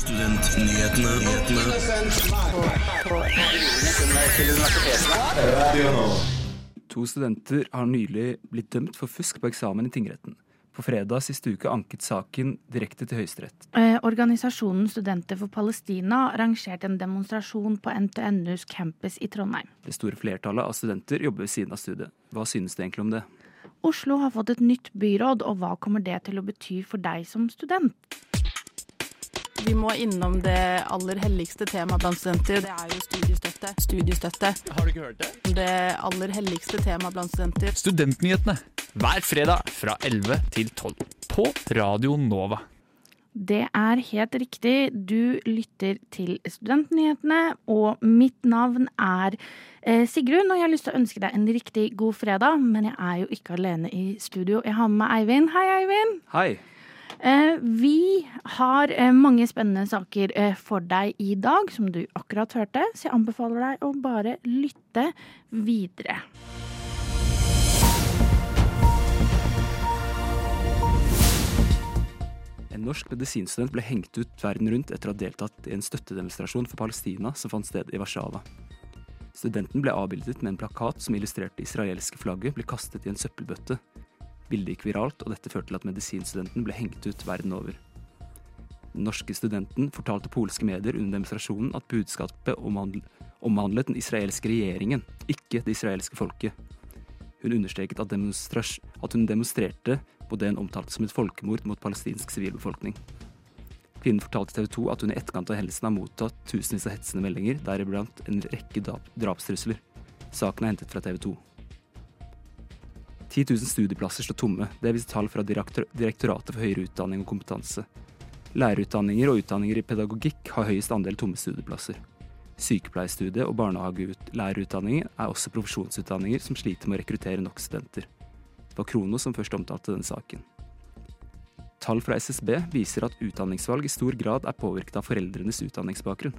Studentnyhetene. To studenter har nylig blitt dømt for fusk på eksamen i tingretten. På fredag siste uke anket saken direkte til Høyesterett. Eh, organisasjonen Studenter for Palestina arrangerte en demonstrasjon på NTNUs campus i Trondheim. Det store flertallet av studenter jobber ved siden av studiet. Hva synes du egentlig om det? Oslo har fått et nytt byråd, og hva kommer det til å bety for deg som student? Vi må innom det aller helligste temaet blant studenter. Det er jo studiestøtte. Studiestøtte. Har du ikke hørt det? Det aller helligste temaet blant studenter. Studentnyhetene hver fredag fra 11 til 12 på Radio Nova. Det er helt riktig. Du lytter til Studentnyhetene, og mitt navn er eh, Sigrun. Og jeg har lyst til å ønske deg en riktig god fredag, men jeg er jo ikke alene i studio. Jeg har med meg Eivind. Hei, Eivind. Hei! Eh, vi har eh, mange spennende saker eh, for deg i dag, som du akkurat hørte, så jeg anbefaler deg å bare lytte videre. En norsk medisinstudent ble hengt ut verden rundt etter å ha deltatt i en støttedemonstrasjon for Palestina som fant sted i Warszawa. Studenten ble avbildet med en plakat som illustrerte israelske flagget, ble kastet i en søppelbøtte. Bildet gikk viralt, og dette førte til at medisinstudenten ble hengt ut verden over. Den norske studenten fortalte polske medier under demonstrasjonen at budskapet omhandlet den israelske regjeringen, ikke det israelske folket. Hun understreket at, at hun demonstrerte på det hun omtalte som et folkemord mot palestinsk sivilbefolkning. Kvinnen fortalte TV 2 at hun i etterkant av hendelsen har mottatt tusenvis av hetsende meldinger, deriblant en rekke drap drapstrusler. Saken er hentet fra TV 2. 10 000 studieplasser står tomme. Det viser tall fra Direktor Direktoratet for høyere utdanning og kompetanse. Lærerutdanninger og utdanninger i pedagogikk har høyest andel tomme studieplasser. Sykepleierstudiet og barnehagelærerutdanningen er også profesjonsutdanninger som sliter med å rekruttere nok studenter. Det var Krono som først omtalte denne saken. Tall fra SSB viser at utdanningsvalg i stor grad er påvirket av foreldrenes utdanningsbakgrunn.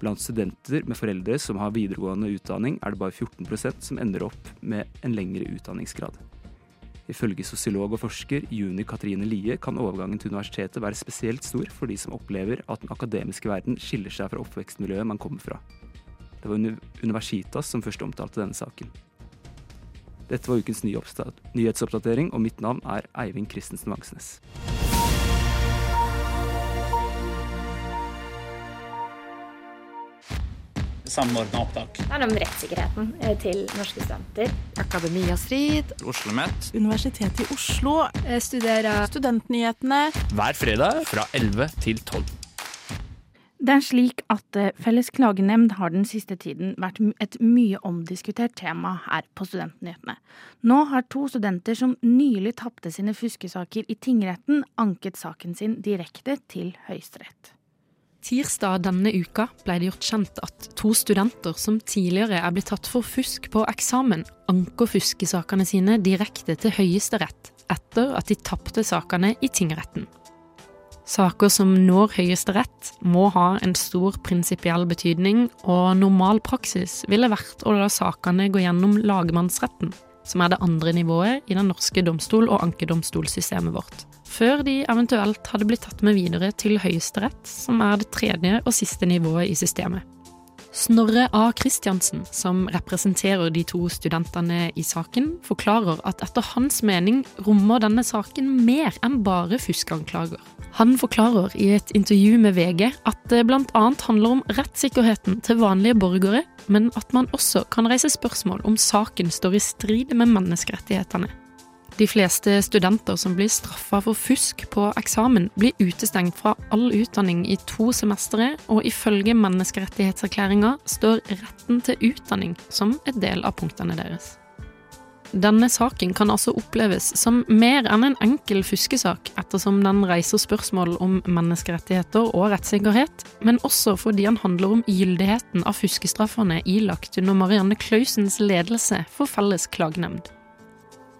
Blant studenter med foreldre som har videregående utdanning, er det bare 14% som ender opp med en lengre utdanningsgrad. Ifølge sosiolog og forsker Juni Katrine Lie kan overgangen til universitetet være spesielt stor for de som opplever at den akademiske verden skiller seg fra oppvekstmiljøet man kommer fra. Det var Universitas som først omtalte denne saken. Dette var ukens nyhetsoppdatering, og mitt navn er Eivind Christensen Vangsnes. Samordna opptak. Det er om rettssikkerheten eh, til norske studenter. Akademia Strid. OsloMet. Universitetet i Oslo. Eh, Studere Studentnyhetene. hver fredag fra 11 til 12. Det er slik at eh, Felles klagenemnd har den siste tiden vært et mye omdiskutert tema her på Studentnyhetene. Nå har to studenter som nylig tapte sine fuskesaker i tingretten, anket saken sin direkte til Høyesterett. Tirsdag denne uka ble det gjort kjent at to studenter som tidligere er blitt tatt for fusk på eksamen, anker fuskesakene sine direkte til Høyesterett etter at de tapte sakene i tingretten. Saker som når Høyesterett må ha en stor prinsipiell betydning, og normal praksis ville vært å la sakene gå gjennom lagmannsretten, som er det andre nivået i den norske domstol- og ankedomstolsystemet vårt, før de eventuelt hadde blitt tatt med videre til Høyesterett, som er det tredje og siste nivået i systemet. Snorre A. Christiansen, som representerer de to studentene i saken, forklarer at etter hans mening rommer denne saken mer enn bare fuskeanklager. Han forklarer i et intervju med VG at det bl.a. handler om rettssikkerheten til vanlige borgere, men at man også kan reise spørsmål om saken står i strid med menneskerettighetene. De fleste studenter som blir straffa for fusk på eksamen, blir utestengt fra all utdanning i to semestre, og ifølge menneskerettighetserklæringa står retten til utdanning som et del av punktene deres. Denne saken kan altså oppleves som mer enn en enkel fuskesak, ettersom den reiser spørsmål om menneskerettigheter og rettssikkerhet, men også fordi den handler om gyldigheten av fuskestraffene ilagt under Marianne Clausens ledelse for Felles klagenemnd.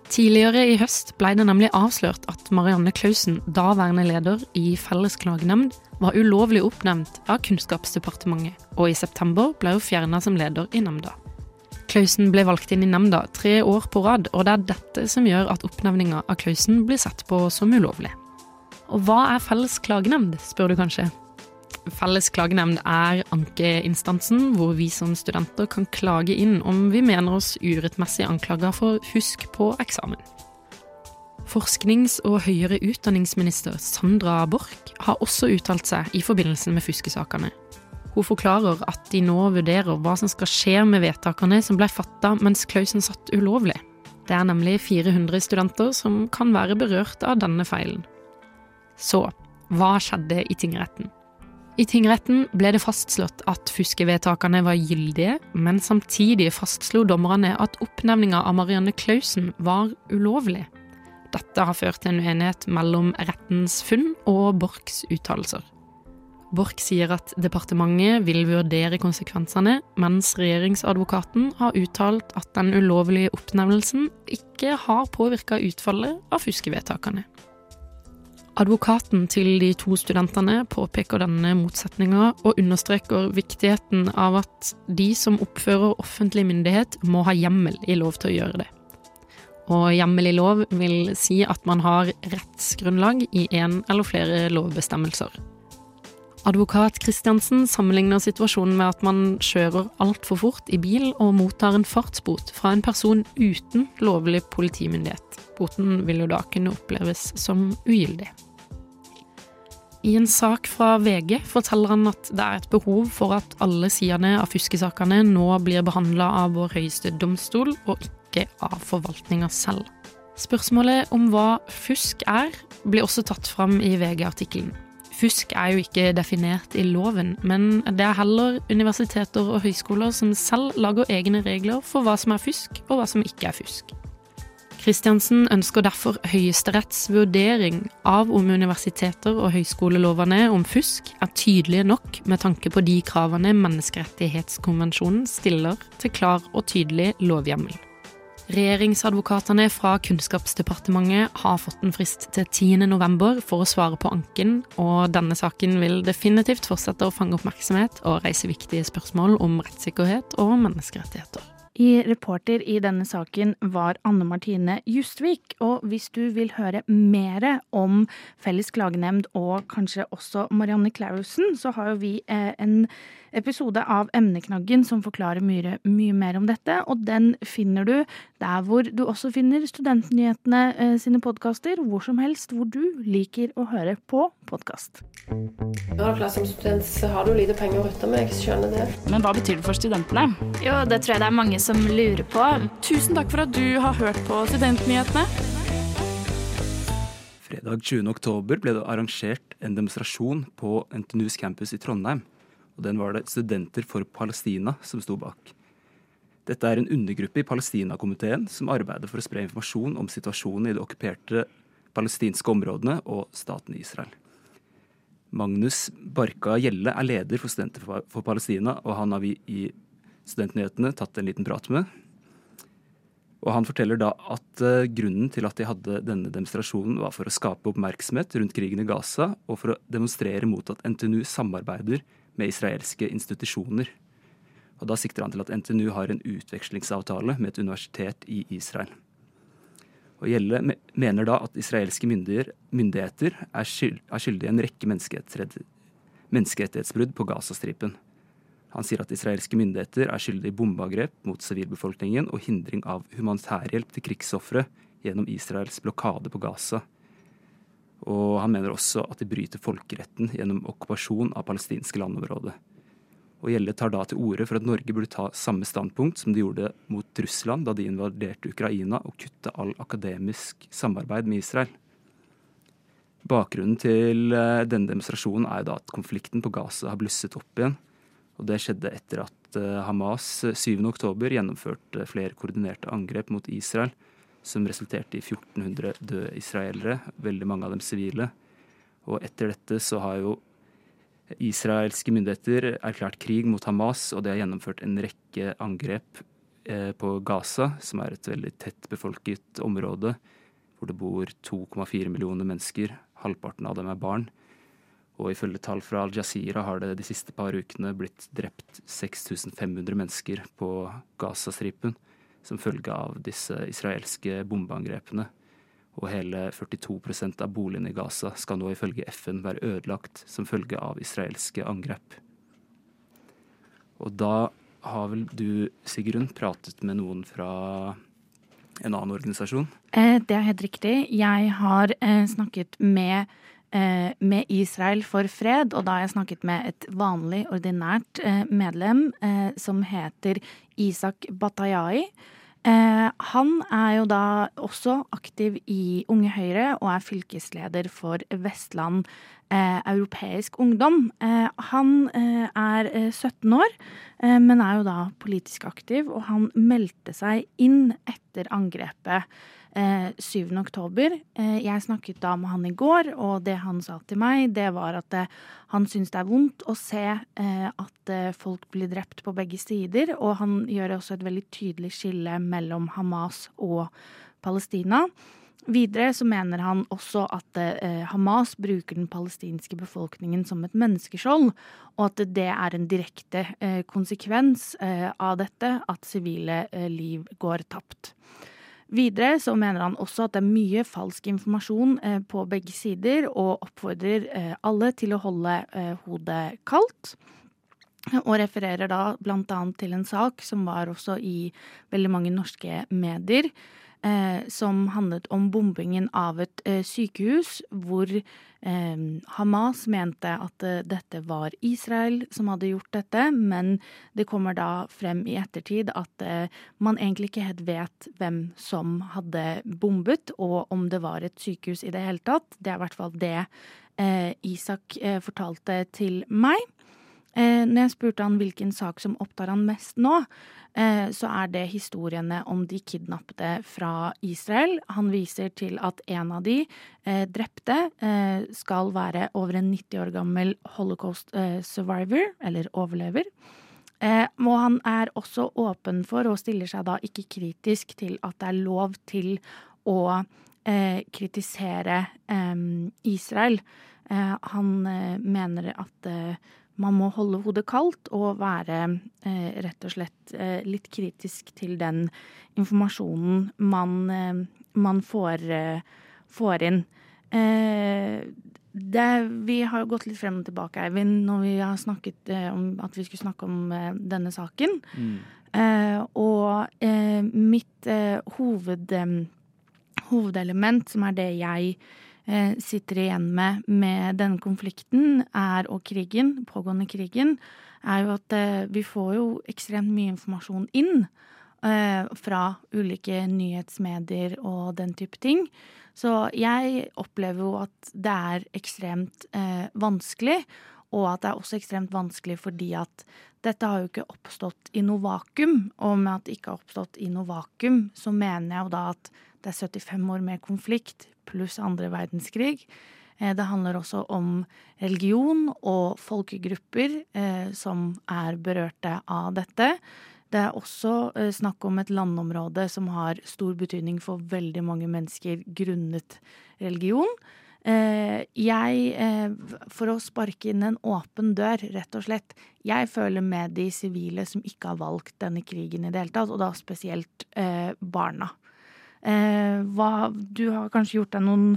Tidligere i høst ble det nemlig avslørt at Marianne Klausen, daværende leder i Felles klagenemnd, var ulovlig oppnevnt av Kunnskapsdepartementet, og i september ble hun fjerna som leder i nemnda. Klausen ble valgt inn i nemnda tre år på rad, og det er dette som gjør at oppnevninga av Klausen blir sett på som ulovlig. Og hva er Felles klagenemnd, spør du kanskje? Felles klagenemnd er ankeinstansen hvor vi som studenter kan klage inn om vi mener oss urettmessig anklaga for husk på eksamen. Forsknings- og høyere utdanningsminister Sandra Borch har også uttalt seg i forbindelse med fuskesakene. Hun forklarer at de nå vurderer hva som skal skje med vedtakene som ble fatta mens Klausen satt ulovlig. Det er nemlig 400 studenter som kan være berørt av denne feilen. Så hva skjedde i tingretten? I tingretten ble det fastslått at fuskevedtakene var gyldige, men samtidig fastslo dommerne at oppnevninga av Marianne Klausen var ulovlig. Dette har ført til en uenighet mellom rettens funn og Borchs uttalelser. Borch sier at departementet vil vurdere konsekvensene, mens regjeringsadvokaten har uttalt at den ulovlige oppnevnelsen ikke har påvirka utfallet av fuskevedtakene. Advokaten til de to studentene påpeker denne motsetninga og understreker viktigheten av at de som oppfører offentlig myndighet, må ha hjemmel i lov til å gjøre det. Og hjemmel i lov vil si at man har rettsgrunnlag i en eller flere lovbestemmelser. Advokat Kristiansen sammenligner situasjonen med at man kjører altfor fort i bil og mottar en fartsbot fra en person uten lovlig politimyndighet. Boten vil jo da kunne oppleves som ugyldig. I en sak fra VG forteller han at det er et behov for at alle sidene av fuskesakene nå blir behandla av vår høyeste domstol, og ikke av forvaltninga selv. Spørsmålet om hva fusk er, blir også tatt fram i VG-artikkelen. Fusk er jo ikke definert i loven, men det er heller universiteter og høyskoler som selv lager egne regler for hva som er fusk, og hva som ikke er fusk. Kristiansen ønsker derfor Høyesteretts vurdering av om universiteter og høyskolelovene om fusk er tydelige nok med tanke på de kravene Menneskerettighetskonvensjonen stiller til klar og tydelig lovhjemmel. Regjeringsadvokatene fra Kunnskapsdepartementet har fått en frist til 10.11 for å svare på anken, og denne saken vil definitivt fortsette å fange oppmerksomhet og reise viktige spørsmål om rettssikkerhet og menneskerettigheter. I reporter i denne saken var Anne Martine Justvik. Og hvis du vil høre mer om Felles klagenemnd og kanskje også Marianne Clausen, så har jo vi eh, en episode av Emneknaggen som forklarer mye, mye, mer om dette. Og den finner du der hvor du også finner Studentnyhetene eh, sine podkaster. Hvor som helst hvor du liker å høre på podkast. Som student så har du lite penger å rutte med, jeg skjønner det. Men hva betyr det for studentene? Jo, det tror jeg det er mange som lurer på. Tusen takk for at du har hørt på Studentnyhetene. Fredag 20. oktober ble det arrangert en demonstrasjon på NTNUs campus i Trondheim og den var det Studenter for Palestina som sto bak. Dette er en undergruppe i Palestinakomiteen som arbeider for å spre informasjon om situasjonen i de okkuperte palestinske områdene og staten Israel. Magnus Barka Gjelle er leder for Studenter for Palestina, og han har vi i Studentnyhetene tatt en liten prat med. Og Han forteller da at uh, grunnen til at de hadde denne demonstrasjonen, var for å skape oppmerksomhet rundt krigen i Gaza, og for å demonstrere mot at NTNU samarbeider med israelske institusjoner. Og Da sikter han til at NTNU har en utvekslingsavtale med et universitet i Israel. Og Gjelle mener da at israelske myndigheter er, skyld, skyldige i en rekke menneskerettighetsbrudd på Gazastripen. Han sier at israelske myndigheter er skyldige i bombeangrep mot sivilbefolkningen og hindring av humanitærhjelp til krigsofre gjennom Israels blokade på Gaza. Og han mener også at de bryter folkeretten gjennom okkupasjon av palestinske landområder. Og Gjelle tar da til orde for at Norge burde ta samme standpunkt som de gjorde mot Russland da de invaderte Ukraina, og kutte all akademisk samarbeid med Israel. Bakgrunnen til eh, denne demonstrasjonen er jo da at konflikten på Gaza har blusset opp igjen. Og det skjedde etter at eh, Hamas 7.10 eh, gjennomførte flere koordinerte angrep mot Israel som resulterte i 1400 døde israelere, veldig mange av dem sivile. Og etter dette så har jo israelske myndigheter erklært krig mot Hamas, og det har gjennomført en rekke angrep eh, på Gaza, som er et veldig tett befolket område, hvor det bor 2,4 millioner mennesker. Halvparten av dem er barn. Og ifølge tall fra Al Jazeera har det de siste par ukene blitt drept 6500 mennesker på Gazastripen som følge av disse israelske bombeangrepene. Og hele 42% av boligene i Gaza skal nå ifølge FN være ødelagt som følge av israelske angrep. Og da har vel du, Sigrun, pratet med noen fra en annen organisasjon? Eh, det er helt riktig. Jeg har eh, snakket med, eh, med, Israel for fred, og da har jeg snakket med et vanlig, ordinært medlem som heter Isak Batayai. Eh, han er jo da også aktiv i Unge Høyre og er fylkesleder for Vestland eh, Europeisk Ungdom. Eh, han eh, er 17 år, eh, men er jo da politisk aktiv, og han meldte seg inn etter angrepet 7. Eh, oktober. Eh, jeg snakket da med han i går, og det han sa til meg, det var at eh, han syns det er vondt å se at folk blir drept på begge sider, og han gjør også et veldig tydelig skille mellom Hamas og Palestina. Videre så mener han også at Hamas bruker den palestinske befolkningen som et menneskeskjold, og at det er en direkte konsekvens av dette at sivile liv går tapt. Videre så mener han også at det er mye falsk informasjon eh, på begge sider, og oppfordrer eh, alle til å holde eh, hodet kaldt. Og refererer da annet til en sak som var også i veldig mange norske medier, som handlet om bombingen av et eh, sykehus, hvor eh, Hamas mente at eh, dette var Israel som hadde gjort dette, men det kommer da frem i ettertid at eh, man egentlig ikke helt vet hvem som hadde bombet, og om det var et sykehus i det hele tatt. Det er i hvert fall det eh, Isak fortalte til meg. Når jeg spurte han hvilken sak som opptar han mest nå, Eh, så er det historiene om de kidnappede fra Israel. Han viser til at en av de eh, drepte eh, skal være over en 90 år gammel holocaust survivor, eller overlever. Og han er også åpen for, og stiller seg da ikke kritisk til, at det er lov til å kritisere Israel. Han mener at man må holde hodet kaldt og være eh, rett og slett eh, litt kritisk til den informasjonen man, eh, man får, eh, får, inn. Eh, det, vi har jo gått litt frem og tilbake, Eivind, når vi har snakket eh, om at vi skulle snakke om denne saken. Mm. og mitt hoved, hovedelement, som er det jeg sitter igjen med med denne konflikten er, og krigen, pågående krigen, er jo at eh, vi får jo ekstremt mye informasjon inn eh, fra ulike nyhetsmedier og den type ting. Så jeg opplever jo at det er ekstremt eh, vanskelig, og at det er også ekstremt vanskelig fordi at dette har jo ikke oppstått i noe vakuum. Og med at det ikke har oppstått i noe vakuum, så mener jeg jo da at det er 75 år med konflikt pluss andre verdenskrig. Eh, det handler også om religion og folkegrupper eh, som er berørte av dette. Det er også eh, snakk om et landområde som har stor betydning for veldig mange mennesker grunnet religion. Jeg, for å sparke inn en åpen dør, rett og slett, jeg føler med de sivile som ikke har valgt denne krigen i det hele tatt, og da spesielt barna. Eh, hva, du har kanskje gjort deg noen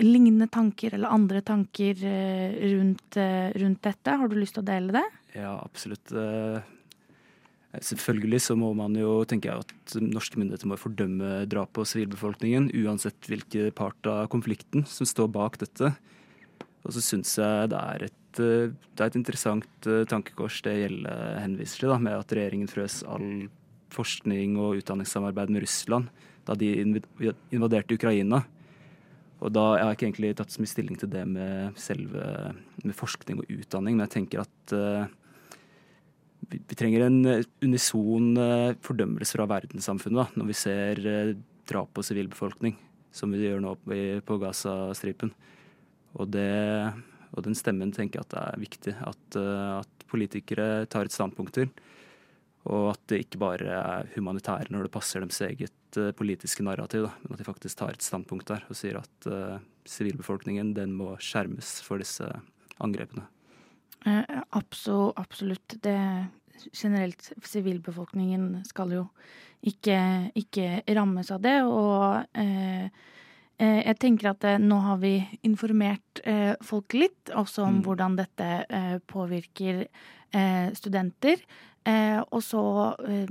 lignende tanker eller andre tanker eh, rundt, eh, rundt, dette. Har du lyst til å dele det? Ja, absolutt. Selvfølgelig så må man jo tenke at norske myndigheter må fordømme drap på sivilbefolkningen, uansett hvilken part av konflikten som står bak dette. Og så syns jeg det er, et, det er et interessant tankekors det gjelder da, med at regjeringen frøs all forskning og utdanningssamarbeid med Russland da de invaderte Ukraina. Og da Jeg har ikke egentlig tatt så mye stilling til det med selve med forskning og utdanning, men jeg tenker at uh, vi, vi, trenger en unison uh, fordømmelse fra verdenssamfunnet da, når vi ser uh, drap på sivilbefolkning, som vi gjør nå på, på Gaza-stripen. Og, og, den stemmen tenker jeg at det er viktig. At, at politikere tar et standpunkt til. Og at det ikke bare er humanitære når det passer deres eget uh, politiske narrativ, da, men at de faktisk tar et standpunkt der og sier at uh, sivilbefolkningen den må skjermes for disse angrepene. Eh, absolutt. absolutt. Det generelt sivilbefolkningen skal jo ikke, ikke rammes av det. Og eh, eh, jeg tenker at eh, nå har vi informert eh, folk litt også om Mm. hvordan dette eh, påvirker eh, studenter. Eh, og så eh,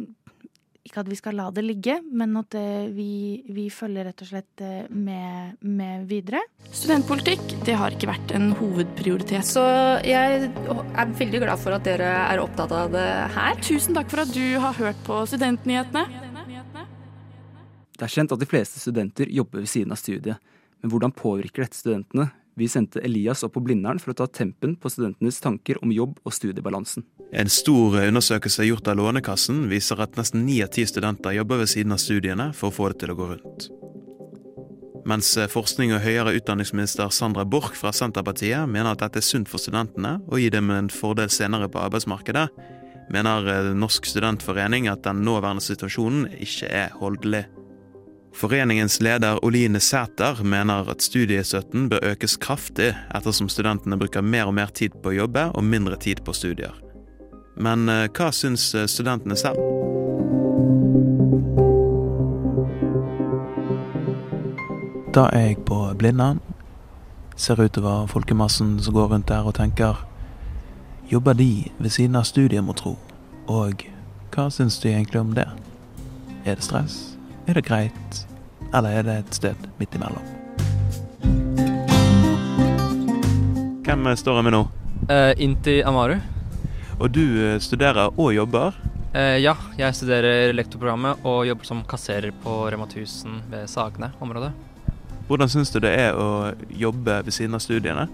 ikke at vi skal la det ligge, men at eh, vi, vi følger rett og slett eh, med, med videre. Studentpolitikk det har ikke vært en hovedprioritet. Så jeg er veldig glad for at dere er opptatt av det her. Tusen takk for at du har hørt på Studentnyhetene. Det er kjent at de fleste studenter jobber ved siden av studiet, men hvordan påvirker dette studentene? Vi sendte Elias opp på Blindern for å ta tempen på studentenes tanker om jobb og studiebalansen. En stor undersøkelse gjort av Lånekassen viser at nesten ni av ti studenter jobber ved siden av studiene for å få det til å gå rundt. Mens forskning- og høyere utdanningsminister Sandra Borch fra Senterpartiet mener at dette er sunt for studentene og gir dem en fordel senere på arbeidsmarkedet, mener Norsk studentforening at den nåværende situasjonen ikke er holdelig. Foreningens leder Oline Sæter mener at studiestøtten bør økes kraftig, ettersom studentene bruker mer og mer tid på å jobbe og mindre tid på studier. Men eh, hva syns studentene selv? Da er jeg på Blindern. Ser utover folkemassen som går rundt der og tenker Jobber de ved siden av studiet, må tro? Og hva syns de egentlig om det? Er det stress? Er det greit? Eller er det et sted midt imellom? Hvem står jeg med nå? Uh, Inti Amaru. Og du eh, studerer og jobber? Uh, ja, jeg studerer lektorprogrammet og jobber som kasserer på Rema 1000 ved Sagene området. Hvordan syns du det er å jobbe ved siden av studiene?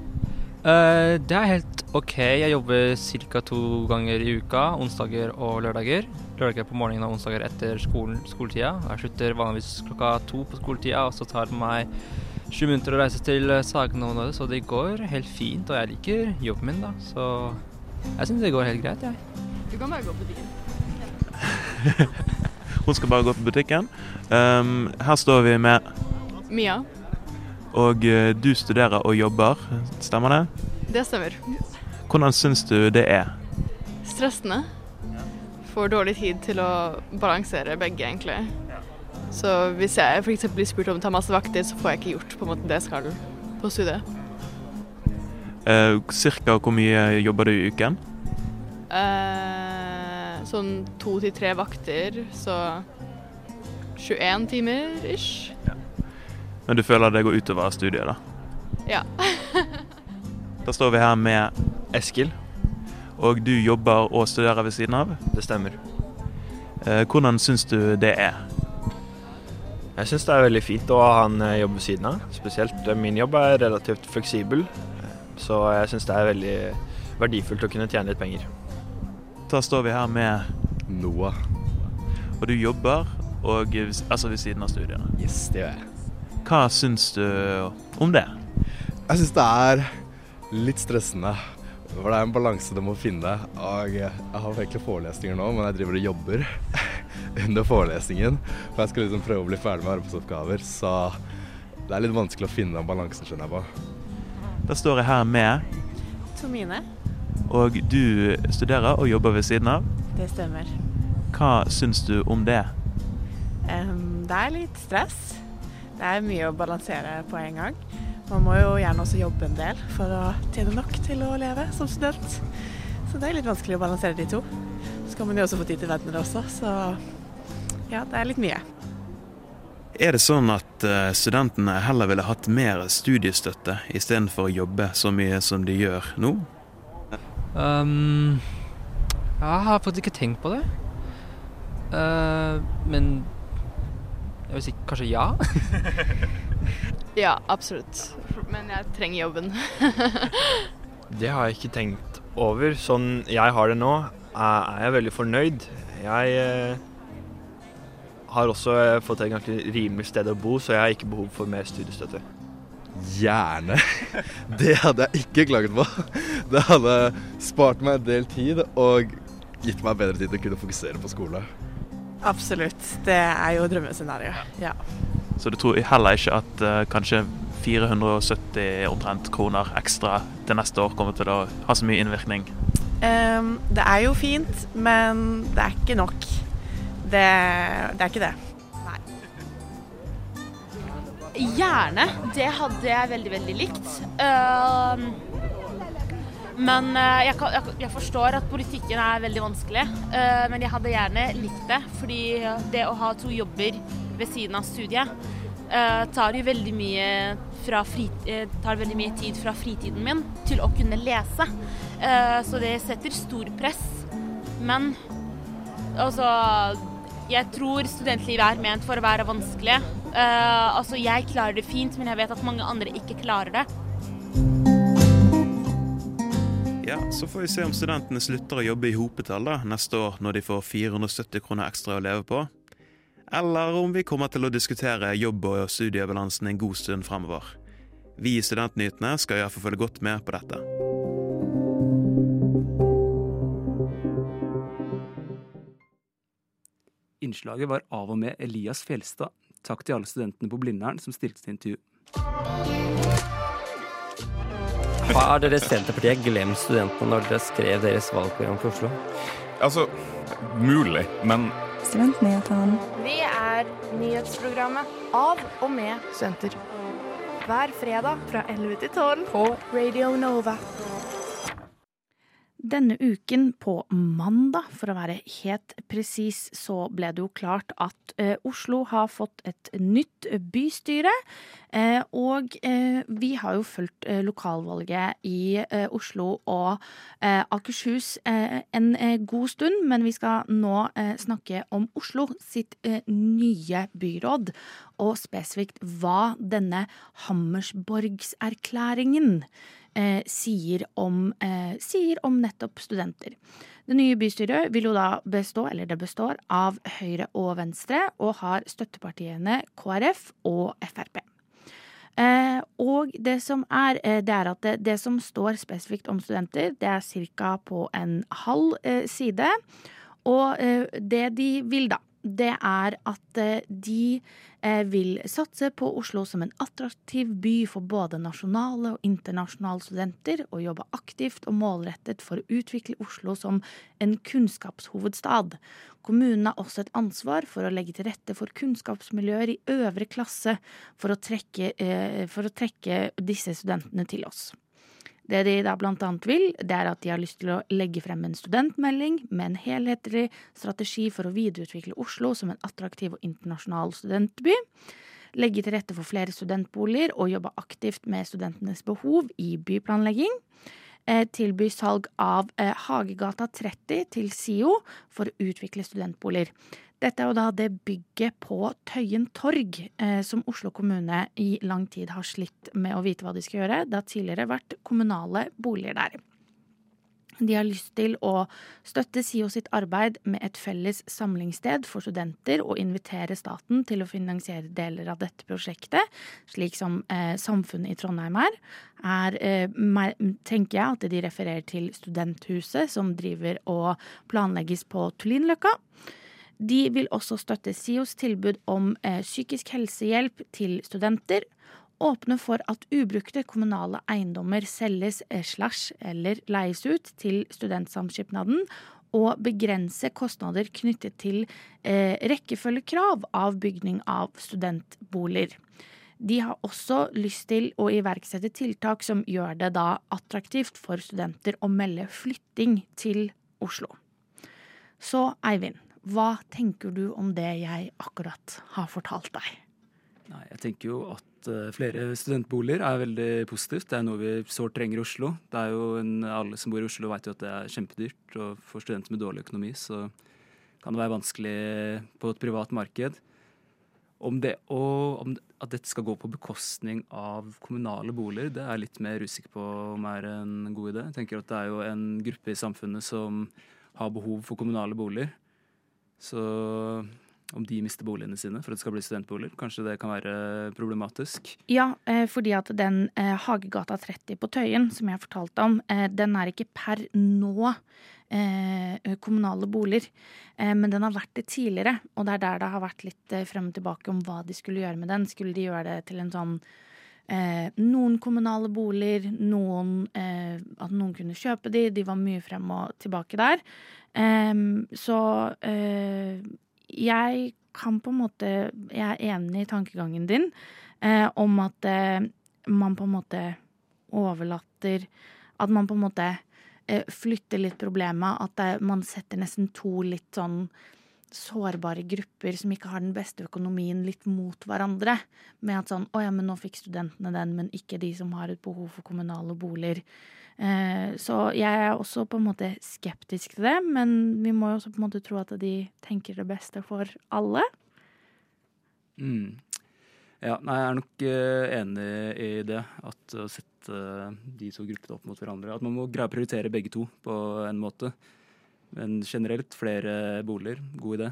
Eh, det er helt OK. Jeg jobber ca. to ganger i uka, onsdager og lørdager. Lørdager på morgenen og onsdager etter skolen, skoletida. Jeg slutter vanligvis klokka to på skoletida, og så tar det meg sju minutter å reise til Sagene området, så det går helt fint. Og jeg liker jobben min, da, så jeg syns det går helt greit, jeg. Du kan bare gå på butikken. Hun skal bare gå på butikken. Um, her står vi med Mia, Og eh, du studerer og jobber, stemmer det? det stemmer. Hvordan syns du det er? Stressende. Får dårlig tid til å balansere begge, egentlig. Så hvis jeg f.eks. blir spurt om å ta masse vakter, så får jeg ikke gjort på en måte det jeg skal på studiet. Eh, cirka hvor mye jobber du i uken? Eh, sånn to til tre vakter, så 21 timer ish. Men du føler det går utover studiet, da? Ja. Da står vi her med Eskil. Og du jobber og studerer ved siden av. Det stemmer. Eh, hvordan syns du det er? Jeg syns det er veldig fint å ha han eh, jobb ved siden av. Spesielt eh, min jobb er relativt fleksibel, så jeg syns det er veldig verdifullt å kunne tjene litt penger. Da står vi her med Noah. Og du jobber og, altså ved siden av studiene. Yes, det gjør jeg. Hva syns du om det? Jeg syns det er litt stressende. For det er en balanse du må finne. Og jeg har egentlig forelesninger nå, men jeg driver og jobber under forelesningen. For jeg skal liksom prøve å bli ferdig med arbeidsoppgaver, så det er litt vanskelig å finne balansen, skjønner jeg på. Da står jeg her med Tomine. Og du studerer og jobber ved siden av. Det stemmer. Hva syns du om det? Um, det er litt stress. Det er mye å balansere på en gang. Man må jo gjerne også jobbe en del for å tjene nok til å leve som student. Så det er litt vanskelig å balansere de to. Så kan man jo også få tid til venner også, så ja, det er litt mye. Er det sånn at eh, studentene heller ville hatt mer studiestøtte istedenfor å jobbe så mye som de gjør nå? Um, jeg har faktisk ikke tenkt på det. Uh, men jeg vil si kanskje ja. Ja, absolutt. Men jeg trenger jobben. Det har jeg ikke tenkt over. Sånn jeg har det nå, er jeg veldig fornøyd. Jeg eh, har også fått et ganske rimelig sted å bo, så jeg har ikke behov for mer studiestøtte. Gjerne. Det hadde jeg ikke klaget på. Det hadde spart meg en del tid og gitt meg bedre tid til å kunne fokusere på skole. Absolutt. Det er jo drømmescenarioet. Ja. Så du tror heller ikke at uh, kanskje 470 omtrent kroner ekstra til neste år kommer til å ha så mye innvirkning? Um, det er jo fint, men det er ikke nok. Det, det er ikke det. Nei. gjerne. Det hadde jeg veldig, veldig likt. Uh, men uh, jeg, jeg, jeg, forstår at politikken er veldig vanskelig. Uh, men jeg hadde gjerne likt det. Fordi det å ha to jobber ved siden av studiet tar jo veldig mye, fri, tar veldig mye tid fra fritiden min til å kunne lese. så det setter stor press. Men altså jeg tror studentlivet er ment for å være vanskelig. Altså, jeg klarer det fint, men jeg vet at mange andre ikke klarer det. Ja, Så får vi se om studentene slutter å jobbe i hopetall neste år, når de får 470 kroner ekstra å leve på. Eller om vi kommer til å diskutere jobb- og studiebalansen en god stund fremover. Vi i Studentnyhetene skal iallfall følge godt med på dette. Innslaget var av og med Elias Fjelstad. Takk til alle studentene på Blindern som stilte til intervju. Har dere Senterpartiet glemt studentene når dere skrev deres valgprogram for Oslo? Altså, mulig, men Studentnyhetene. Vi er nyhetsprogrammet av og med studenter. Hver fredag fra 11 til 12 på Radio Nova. Denne uken, på mandag for å være helt presis, så ble det jo klart at eh, Oslo har fått et nytt bystyre. Eh, og eh, vi har jo fulgt eh, lokalvalget i eh, Oslo og eh, Akershus en god stund, men vi skal nå snakke om Oslo sitt nye byråd, og spesifikt hva denne Hammersborgserklæringen eh, sier, om, eh, sier om nettopp studenter. Det nye bystyret vil jo da bestå, eller det består, av Høyre og Venstre, og har støttepartiene KrF og Frp. Eh, og det som er, eh, det er at det, det, som står spesifikt om studenter, det er ca. på en halv eh, side. Og eh, det de vil, da, det er at eh, de eh, vil satse på Oslo som en attraktiv by for både nasjonale og internasjonale studenter, og jobbe aktivt og målrettet for å utvikle Oslo som en kunnskapshovedstad. Kommunen har også et ansvar for å legge til rette for kunnskapsmiljøer i øvre klasse for å trekke, eh, for å trekke disse studentene til oss. Det de da annet vil, det er at de har lyst til å legge frem en studentmelding med en helhetlig strategi for å videreutvikle Oslo som en attraktiv og internasjonal studentby. Legge til rette for flere studentboliger og jobbe aktivt med studentenes behov i byplanlegging. Eh, tilby salg av eh, Hagegata 30 til SIO for å utvikle studentboliger. Dette er jo da det bygget på Tøyen torg eh, som Oslo kommune i lang tid har slitt med å vite hva de skal gjøre. Det har tidligere vært kommunale boliger der. De har lyst til å støtte SIO sitt arbeid med et felles samlingssted for studenter og invitere staten til å finansiere deler av dette prosjektet, slik som eh, samfunnet i Trondheim er. er eh, tenker jeg at de refererer til Studenthuset, som driver og planlegges på Tullinløkka. De vil også støtte SIOs tilbud om eh, psykisk helsehjelp til studenter. Åpne for at ubrukte kommunale eiendommer selges eh, slash eller leies ut til studentsamskipnaden. Og begrense kostnader knyttet til eh, rekkefølgekrav av bygning av studentboliger. De har også lyst til å iverksette tiltak som gjør det da attraktivt for studenter å melde flytting til Oslo. Så Eivind, hva tenker du om det jeg akkurat har fortalt deg? Nei, jeg tenker jo at uh, flere studentboliger er veldig positivt. Det er noe vi sårt trenger i Oslo. Det er jo en, Alle som bor i Oslo vet jo at det er kjempedyrt, og for studenter med dårlig økonomi så kan det være vanskelig på et privat marked. Om, det, og om at dette skal gå på bekostning av kommunale boliger, det er jeg litt mer usikker på om er en god idé. Jeg tenker at Det er jo en gruppe i samfunnet som har behov for kommunale boliger. Så om de mister boligene sine for at det skal bli studentboliger. Kanskje det kan være problematisk? Ja, eh, fordi at den eh, Hagegata 30 på Tøyen som jeg fortalte om, eh, den er ikke per nå kommunale boliger. Men den har vært det tidligere, og det er der det har vært litt frem og tilbake om hva de skulle gjøre med den. Skulle de gjøre det til en sånn noen kommunale boliger, noen, at noen kunne kjøpe de. De var mye frem og tilbake der. Eh, så jeg kan på en måte Jeg er enig i tankegangen din. eh, om at eh, man på en måte overlater At man på en måte eh, flytter litt problemet. At man setter nesten to litt sånn sårbare grupper som ikke har den beste økonomien, litt mot hverandre. Med at sånn Å ja, men nå fikk studentene den, men ikke de som har et behov for kommunale boliger. Eh, så jeg er også på en måte skeptisk til det, men vi må jo også på en måte tro at de tenker det beste for alle. Mm. Ja, nei, jeg er nok uh, enig i det. At å sette uh, de to gruppene opp mot hverandre At man må greie å prioritere begge to på en måte. Men generelt flere boliger. God idé.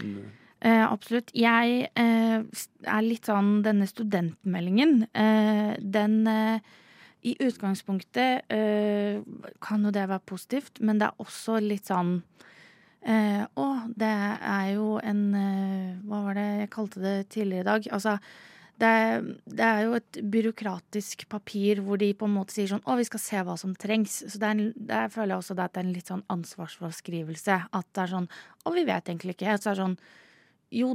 Men, Eh, absolutt. Jeg eh, er litt sånn Denne studentmeldingen, eh, den eh, I utgangspunktet eh, kan jo det være positivt, men det er også litt sånn eh, Å, det er jo en Hva var det jeg kalte det tidligere i dag? Altså det, det, er jo et byråkratisk papir hvor de på en måte sier sånn Å, vi skal se hva som trengs. Så det er, der føler jeg også at det er en litt sånn ansvarsfraskrivelse. At det er sånn Å, vi vet egentlig ikke. Så er det sånn Jo,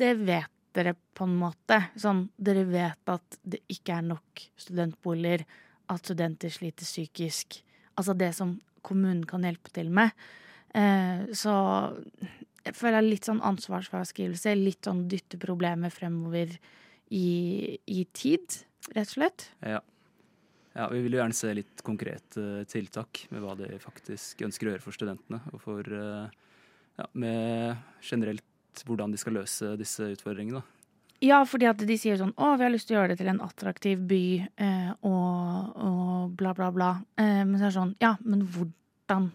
det vet dere på en måte. Sånn, dere vet at det ikke er nok studentboliger. At studenter sliter psykisk. Altså det som kommunen kan hjelpe til med. Eh, så jeg føler litt sånn ansvarsfraskrivelse. Litt sånn dytte problemet fremover i, i, tid, rett og slett. Ja. ja. Vi vil jo gjerne se litt konkrete tiltak med hva de faktisk ønsker å gjøre for studentene. Og for ja, med generelt hvordan de skal løse disse utfordringene. Ja, fordi at de sier sånn Å, vi har lyst til å gjøre det til en attraktiv by, eh, og, og, bla, bla, bla. Eh, men så er det sånn Ja, men hvordan?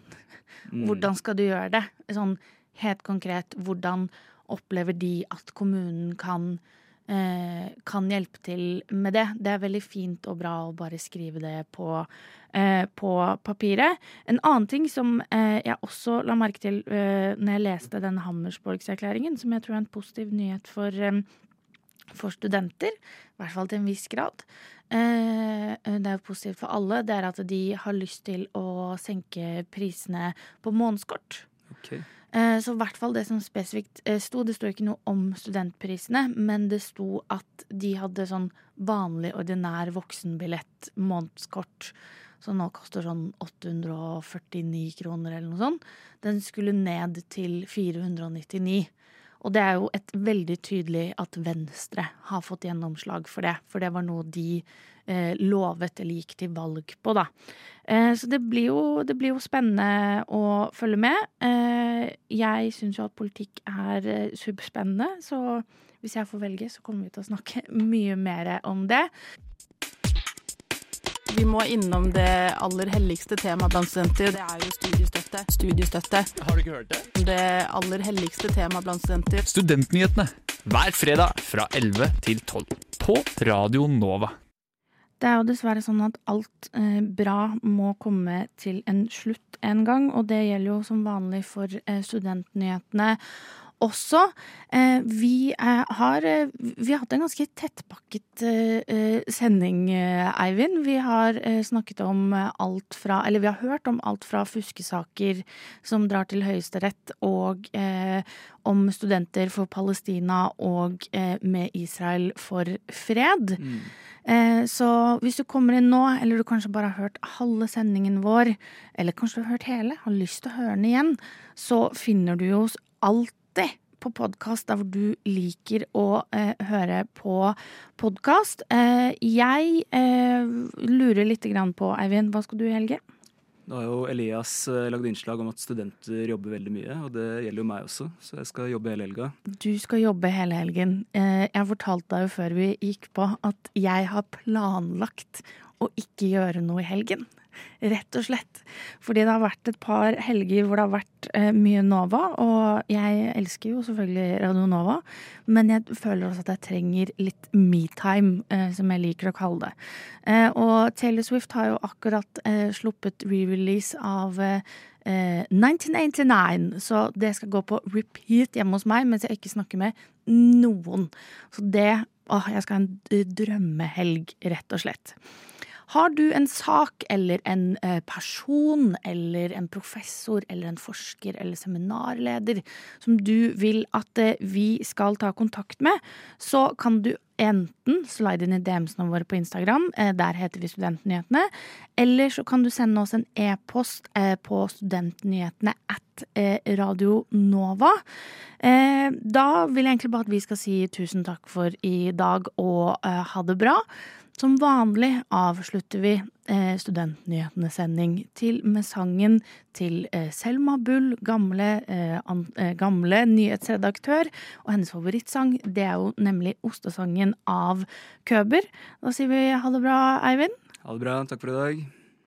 Mm. Hvordan skal du gjøre det? Sånn helt konkret, hvordan opplever de at kommunen kan eh, kan hjelpe til med det. Det er veldig fint og bra å bare skrive det på, eh, på papiret. En annen ting som eh, jeg også la merke til eh, når jeg leste den Hammersborgserklæringen, som jeg tror er en positiv nyhet for, eh, for studenter, i hvert fall til en viss grad. Eh, det er jo positivt for alle. Det er at de har lyst til å senke prisene på månedskort. Okay. Så i hvert fall det som spesifikt sto, det sto ikke noe om studentprisene, men det sto at de hadde sånn vanlig, ordinær voksenbillett, månedskort, som nå koster sånn 849 kroner eller noe sånt. Den skulle ned til 499. Og det er jo et veldig tydelig at Venstre har fått gjennomslag for det, for det var noe de eh, lovet eller gikk til valg på, da. Eh, så det blir, jo, det blir, jo, spennende å følge med. Eh, jeg syns jo at politikk er eh, superspennende, så hvis jeg får velge, så kommer vi til å snakke mye mer om det. Vi må innom det aller helligste temaet blant studenter. Det er jo studiestøtte. Studiestøtte. Har du ikke hørt det? Det aller helligste temaet blant studenter. Studentnyhetene hver fredag fra 11 til 12 på Radio Nova. Det er jo dessverre sånn at alt eh, bra må komme til en slutt en gang, og det gjelder jo som vanlig for eh, studentnyhetene også. Eh, vi, har, vi har hatt en ganske tettpakket sending, Eivind. Vi har snakket om alt fra Eller vi har hørt om alt fra fuskesaker som drar til Høyesterett, og om studenter for Palestina og med Israel for fred. Mm. Så hvis du kommer inn nå, eller du kanskje bare har hørt halve sendingen vår, eller kanskje du har hørt hele, har lyst til å høre den igjen, så finner du jo alltid på podkast der hvor du liker å eh, høre på podkast. Eh, jeg eh, lurer litt på, Eivind, hva skal du i helgen? Nå har jo Elias lagd innslag om at studenter jobber veldig mye, og det gjelder jo meg også, så jeg skal jobbe hele helga. Du skal jobbe hele helgen. Jeg fortalte deg jo før vi gikk på at jeg har planlagt å ikke gjøre noe i helgen. Rett og slett. Fordi det har vært et par helger hvor det har vært eh, mye Nova. Og jeg elsker jo selvfølgelig Radio Nova, men jeg føler også at jeg trenger litt metime, eh, som jeg liker å kalle det. Eh, og Taylor Swift har jo akkurat eh, sluppet re-release av 1989, eh, så det skal gå på repeat hjemme hos meg mens jeg ikke snakker med noen. Så det Åh, jeg skal ha en drømmehelg, rett og slett. Har du en sak eller en eh, person eller en professor eller en forsker eller seminarleder som du vil at eh, vi skal ta kontakt med, så kan du enten slide inn i DM-ene våre på Instagram, eh, der heter vi Studentnyhetene, eller så kan du sende oss en e-post på studentnyhetene at Radio Nova. Da vil jeg egentlig bare at vi skal si tusen takk for i dag og ha det bra. Som vanlig avslutter vi eh, Studentnyhetene-sending til med sangen til eh, Selma Bull, gamle, eh, an, eh, gamle nyhetsredaktør. Og hennes favorittsang det er jo nemlig ostesangen av Køber. Da sier vi ha det bra, Eivind. Ha det bra. Takk for i dag.